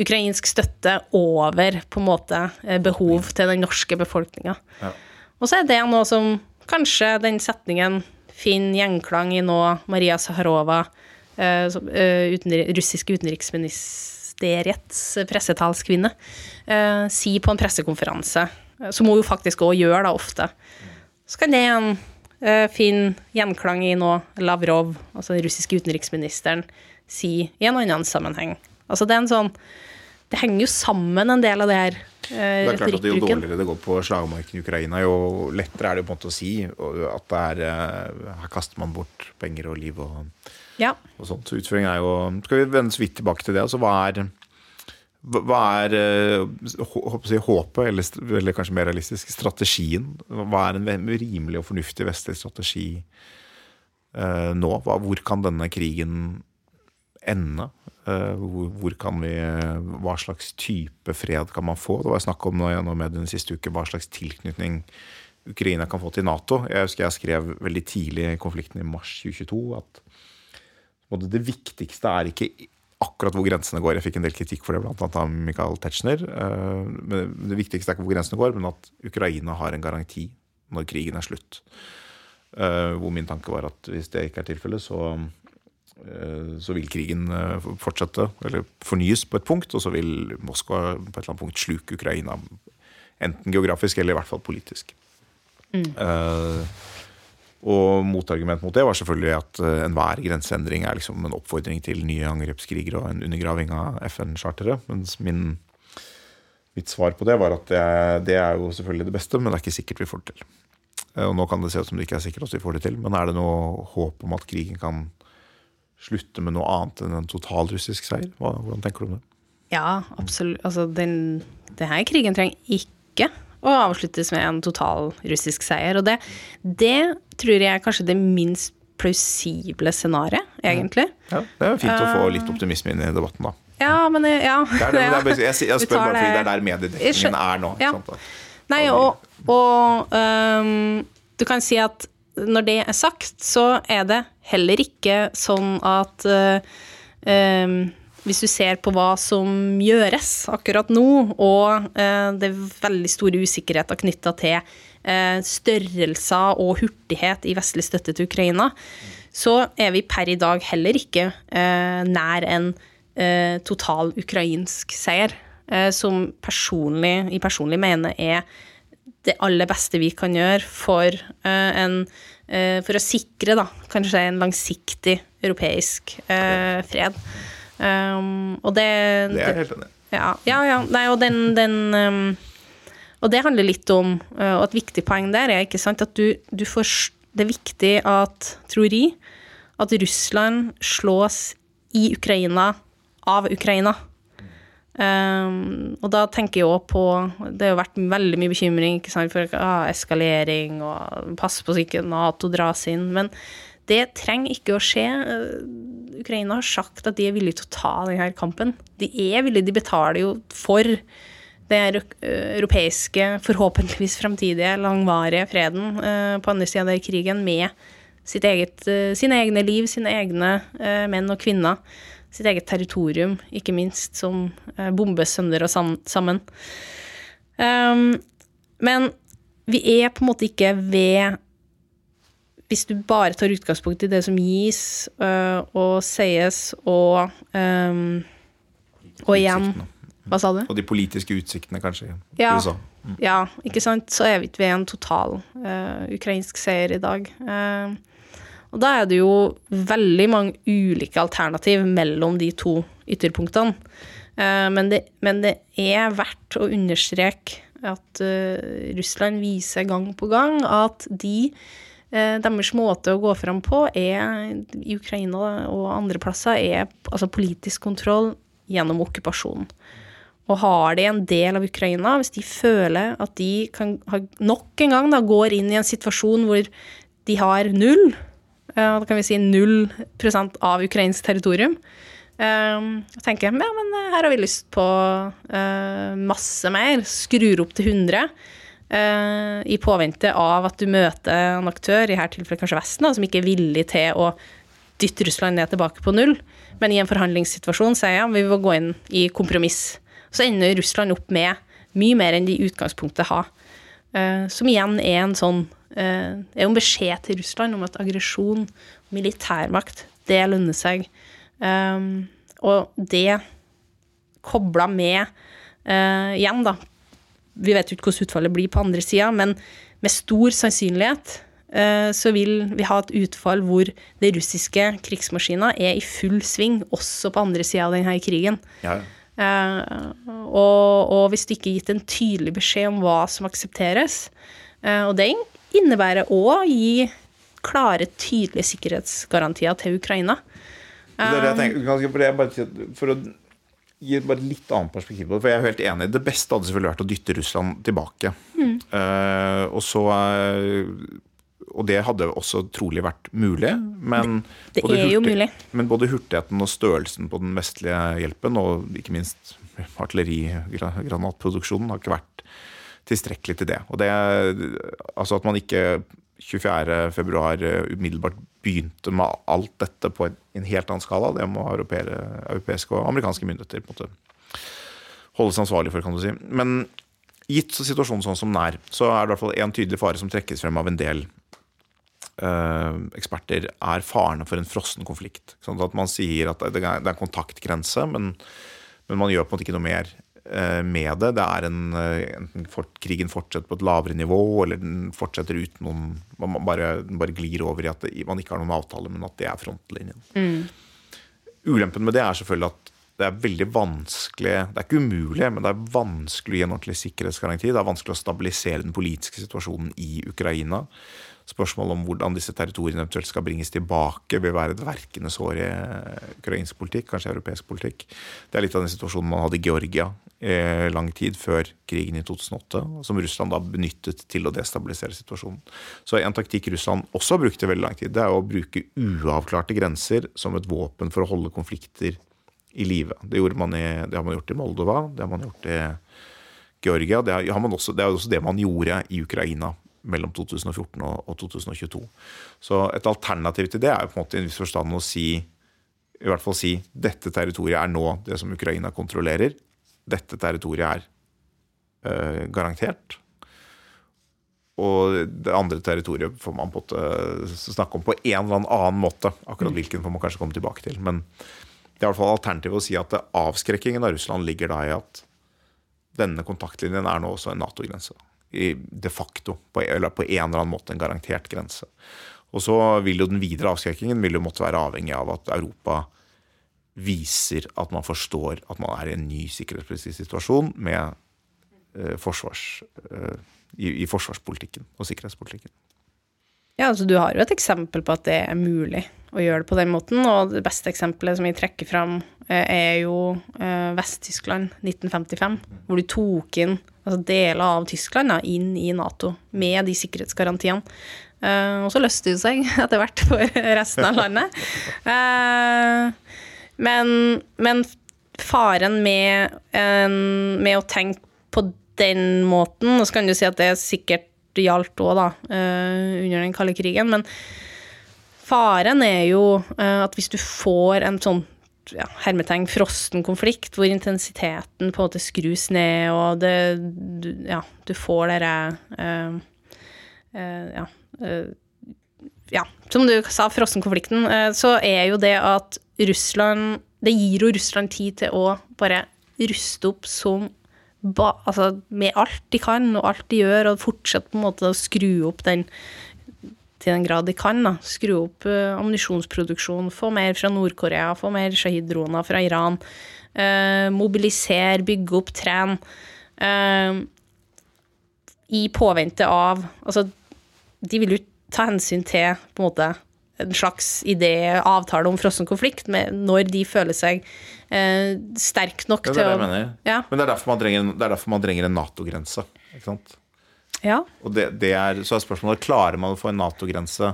S2: ukrainsk støtte over på en måte behov til den norske befolkninga. Ja. Og så er det noe som kanskje den setningen finner gjenklang i nå Maria Saharova, eh, eh, russiske utenriksministeriets pressetalskvinne, sier si på en pressekonferanse, som hun jo faktisk òg gjør da ofte. Så kan det en fin gjenklang i nå Lavrov, altså den russiske utenriksministeren, si i en annen sammenheng. Altså det er en sånn Det henger jo sammen en del av det her
S1: det er klart at Jo dårligere det går på slagmarken i Ukraina, jo lettere er det på en måte å si at det er, eh, her kaster man bort penger og liv og, ja. og sånt. Så utføringen er jo Skal vi vende så vidt tilbake til det? altså Hva er, hva er si, håpet, eller, eller, kanskje mer realistisk, strategien? Hva er en rimelig og fornuftig vestlig strategi eh, nå? Hva, hvor kan denne krigen ende? Eh, hvor kan vi, hva slags type fred kan man få? Det var snakk om nå med den siste uke, hva slags tilknytning Ukraina kan få til Nato. Jeg husker jeg skrev veldig tidlig i konflikten i mars 2022 at det viktigste er ikke akkurat hvor grensene går. Jeg fikk en del kritikk for det, bl.a. av Michael Tetzschner. Eh, men det viktigste er ikke hvor grensene går, men at Ukraina har en garanti når krigen er slutt. Eh, hvor min tanke var at hvis det ikke er tilfellet, så Eh, så vil krigen fortsette, eller fornyes på et punkt, og så vil Moskva på et eller annet punkt sluke Ukraina. Enten geografisk eller i hvert fall politisk. Mm. Uh, og motargument mot det var selvfølgelig at enhver grenseendring er liksom en oppfordring til nye angrepskriger og en undergraving av FN-charteret. Mens min, mitt svar på det var at det, det, er jo selvfølgelig det beste, men det er ikke sikkert vi får det til. Og nå kan det se ut som det ikke er sikkert at vi får det til, men er det noe håp om at krigen kan slutte med noe annet enn en total russisk seier? Hvordan tenker du om det?
S2: Ja, absolutt. Altså, den, denne krigen trenger ikke å avsluttes med en total russisk seier. Og det, det tror jeg er kanskje det minst plausible scenarioet, egentlig.
S1: Ja, det er fint å få litt optimisme inn i debatten, da.
S2: Ja, men ja.
S1: Det det, det er, jeg, jeg, spør bare fordi det er der mediedekningen er nå. Ja.
S2: Nei, og, og um, du kan si at når det er sagt, så er det heller ikke sånn at uh, um, hvis du ser på hva som gjøres akkurat nå, og uh, det er veldig store usikkerheter knytta til uh, størrelser og hurtighet i vestlig støtte til Ukraina, så er vi per i dag heller ikke nær en total ukrainsk seier, som personlig, i personlig mener er det aller beste vi kan gjøre for, en, for å sikre da, kanskje en langsiktig europeisk fred. Um, og det
S1: Det er jeg helt enig
S2: ja, ja, ja. Nei, og den, den um, Og det handler litt om Og et viktig poeng der er ikke sant, at du, du, får, det er viktig at, tror jeg, at Russland slås i Ukraina av Ukraina. Um, og da tenker jeg òg på Det har jo vært veldig mye bekymring sant, for ah, eskalering og pass på så ikke Nato dras inn. Men det trenger ikke å skje. Ukraina har sagt at de er villige til å ta denne kampen. De er villige, de betaler jo for den europeiske, forhåpentligvis fremtidige, langvarige freden på andre sida av krigen med eget, sine egne liv, sine egne menn og kvinner sitt eget territorium, ikke minst, som bombes sønder og sammen. Men vi er på en måte ikke ved Hvis du bare tar utgangspunkt i det som gis uh, og sies og um, Og igjen Hva sa du?
S1: Og de politiske utsiktene, kanskje, i
S2: ja,
S1: USA.
S2: Mm. Ja, ikke sant. Så er vi ikke ved en total uh, ukrainsk seier i dag. Uh, og da er det jo veldig mange ulike alternativ mellom de to ytterpunktene. Eh, men det, men det er verdt å understreke at uh, Russland viser gang på gang at de deres måte å gå fram på er, i Ukraina og andre plasser er altså politisk kontroll gjennom okkupasjon. Og har de en del av Ukraina, hvis de føler at de kan, nok en gang da, går inn i en situasjon hvor de har null Eh, da kan vi si null prosent av ukrainsk territorium. og tenker ja, men eh, her har vi lyst på masse mer. Skrur opp til 100. Uh, I påvente av at du møter en aktør, i her tilfellet kanskje Vesten, da, som ikke er villig til å dytte Russland ned tilbake på null. Men i en forhandlingssituasjon sier jeg vi vil gå inn i kompromiss. Så ender Russland opp med mye mer enn de i utgangspunktet har. som igjen er en sånn er eh, jo en beskjed til Russland om at aggresjon, militærmakt, det lønner seg. Og det kobla med Igjen, da. Vi vet jo ikke hvordan utfallet blir på andre sida, men med stor sannsynlighet uh, så vil vi ha et utfall hvor det russiske krigsmaskina er i full sving, også på andre sida av denne krigen. Ja. Uh, og, og, hvis det ikke er gitt en tydelig beskjed om hva som aksepteres, og det innebærer òg å gi klare, tydelige sikkerhetsgarantier til Ukraina.
S1: Det er det jeg tenker, for å gi bare litt annet perspektiv på det, for jeg er helt enig. Det beste hadde selvfølgelig vært å dytte Russland tilbake. Mm. Uh, og så uh, og det hadde også trolig vært mulig. Men,
S2: det, det er jo mulig.
S1: Men både hurtigheten og størrelsen på den vestlige hjelpen, og ikke minst artillerigranatproduksjonen, har ikke vært tilstrekkelig til det. Og det altså at man ikke 24.2 eh, umiddelbart begynte med alt dette på en, helt annen skala, det må europeiske og amerikanske myndigheter på en måte holdes ansvarlig for, kan du si. Men gitt situasjonen sånn som den er, så er det i hvert fall en tydelig fare som trekkes frem av en del uh, eksperter, er farene for en frossen konflikt. Sånn at man sier at det er en kontaktgrense, men, men man gjør på en måte ikke noe mer Eh, med det. Det er en, eh, enten fort, krigen fortsetter på et lavere nivå, eller den fortsetter uten noen Man bare, bare glir over i at det, man ikke har noen avtale, men at det er frontlinjen. Mm. Ulempen med det er selvfølgelig at det er veldig vanskelig Det er ikke umulig, men det er vanskelig å gi en ordentlig sikkerhetsgaranti. Det er vanskelig å stabilisere den politiske situasjonen i Ukraina. Spørsmålet om hvordan disse territoriene eventuelt skal bringes tilbake, vil være et verkende sår i ukrainsk politikk, kanskje europeisk politikk. Det er litt av den situasjonen man hadde i Georgia eh, lang tid før krigen i 2008, som Russland da benyttet til å destabilisere situasjonen. Så en taktikk Russland også har brukt i veldig lang tid, det er å bruke uavklarte grenser som et våpen for å holde konflikter i live. Det, det, har man gjort i Moldova, det har man gjort i Georgia. Det, har man også, det er også det man gjorde i Ukraina mellom 2014 og, 2022. Så et alternativ til det er jo på en måte i en viss forstand å si i hvert fall si dette territoriet er nå det som Ukraina kontrollerer. Dette territoriet er øh, garantert. Og det andre territoriet får man på en snakke om på en eller annen måte. Akkurat mm. hvilken får man kanskje komme tilbake til. Men det er i hvert fall alternativet å si at avskrekkingen av Russland ligger da i at denne kontaktlinjen er nå også en Nato-grense de facto, på, eller på en eller annen måte, en garantert grense. Og så vil jo den videre avskrekkingen vil jo måtte være avhengig av at Europa viser at man forstår at man er i en ny sikkerhetspolitisk situasjon med eh, forsvars, eh, i, i, forsvarspolitikken og sikkerhetspolitikken.
S2: Ja, altså du har jo et eksempel på at det er mulig å gjøre det på den måten, og det beste eksempelet som vi trekker fram, eh, er jo eh, Vest-Tyskland 1955, hvor du tok inn altså deler av Tyskland da, inn i Nato med de sikkerhetsgarantiene. Eh, og så løste det seg etter hvert for resten av landet. men, men faren med, med, å tenke på den måten, og så kan du si at det sikkert gjaldt òg, da, under den kalde krigen, men Faren er jo uh, at hvis du får en sånn ja, hermetegn frosten konflikt, hvor intensiteten på en måte skrus ned, og det du, Ja, du får dere uh, uh, Ja. ja, som du sa, frossenkonflikten, så er jo det at Russland Det gir jo Russland tid til å bare ruste opp som ba, altså, med alt de kan, og alt de gjør, og fortsette på en måte å skru opp den til den grad de kan. Da. Skru opp uh, ammunisjonsproduksjon, få mer fra Nord-Korea, få mer Shahid-droner fra Iran. Uh, mobilisere, bygge opp, trene. Uh, I påvente av Altså, de vil jo ta hensyn til på en måte en slags idé, avtale om frossen konflikt, når de føler seg eh, sterk nok
S1: til å Det er det jeg mener. Ja. Men det er derfor man trenger, det er derfor man trenger en Nato-grense. ikke sant?
S2: Ja.
S1: Og det, det er, så er spørsmålet klarer man å få en Nato-grense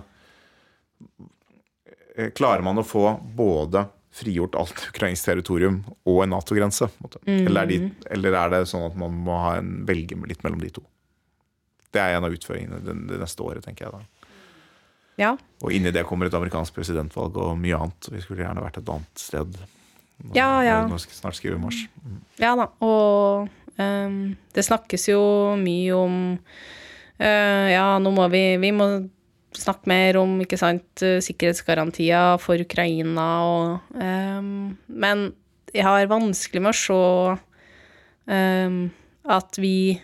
S1: eh, Klarer man å få både frigjort alt ukrainsk territorium og en Nato-grense? Mm. Eller, eller, er det sånn at man må ha en, velge litt mellom de to? Det er en av utføringene det, det neste året, tenker jeg da.
S2: Ja.
S1: Og inni det kommer et amerikansk presidentvalg og mye annet. Vi skulle gjerne vært et annet sted.
S2: Nå, ja, ja.
S1: Nå snart skriver vi mars.
S2: Mm. Ja da. Og det snakkes jo mye om uh, Ja, nå må vi Vi må snakke mer om ikke sant, sikkerhetsgarantier for Ukraina og um, Men jeg har vanskelig med å se um, at vi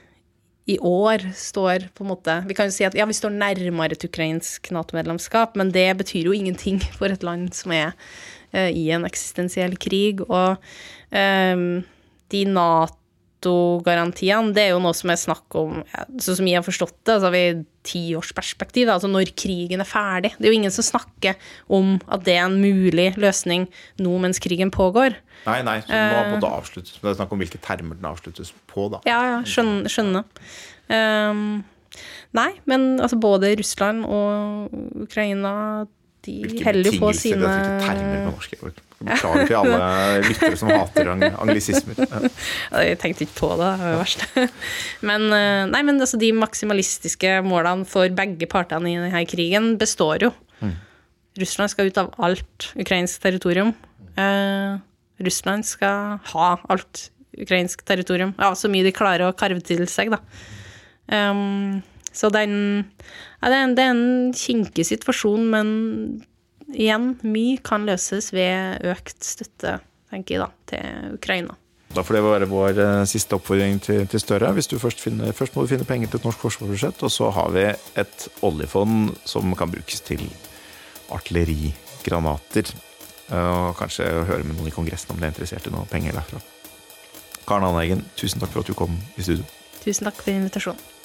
S2: i år står på en måte Vi kan jo si at ja, vi står nærmere et ukrainsk Nato-medlemskap, men det betyr jo ingenting for et land som er uh, i en eksistensiell krig. Og um, de Nato Nato-garantiene, det er jo noe som er snakk om Sånn som jeg har forstått det, altså vi tiårsperspektiv, altså når krigen er ferdig. Det er jo ingen som snakker om at det er en mulig løsning nå mens krigen pågår.
S1: Nei, nei, så nå må det avsluttes. Men det er snakk om hvilke termer den avsluttes på, da.
S2: Ja, ja, skjønner. skjønner. Um, nei, men altså både Russland og Ukraina de heller på sine
S1: Hvilke termer på norsk? Beklager til alle lyttere som hater anglisismer.
S2: Jeg tenkte ikke på det, det var det verste. Men, eh, nei, men altså, de maksimalistiske målene for begge partene i denne krigen består jo. Mm. Russland skal ut av alt ukrainsk territorium. Uh, Russland skal ha alt ukrainsk territorium. Ja, så mye de klarer å karve til seg, da. Um, så det er, en, ja, det, er en, det er en kinkig situasjon, men igjen, mye kan løses ved økt støtte, tenker jeg da, til Ukraina.
S1: Da får det være vår uh, siste oppfordring til, til Støre. Hvis du først, finner, først må du finne penger til et norsk forsvarsbudsjett, og så har vi et oljefond som kan brukes til artillerigranater. Uh, og kanskje høre med noen i Kongressen om de er interessert i noe penger derfra. Karen Aneggen, tusen takk for at du kom i studio.
S2: Tusen takk for invitasjonen.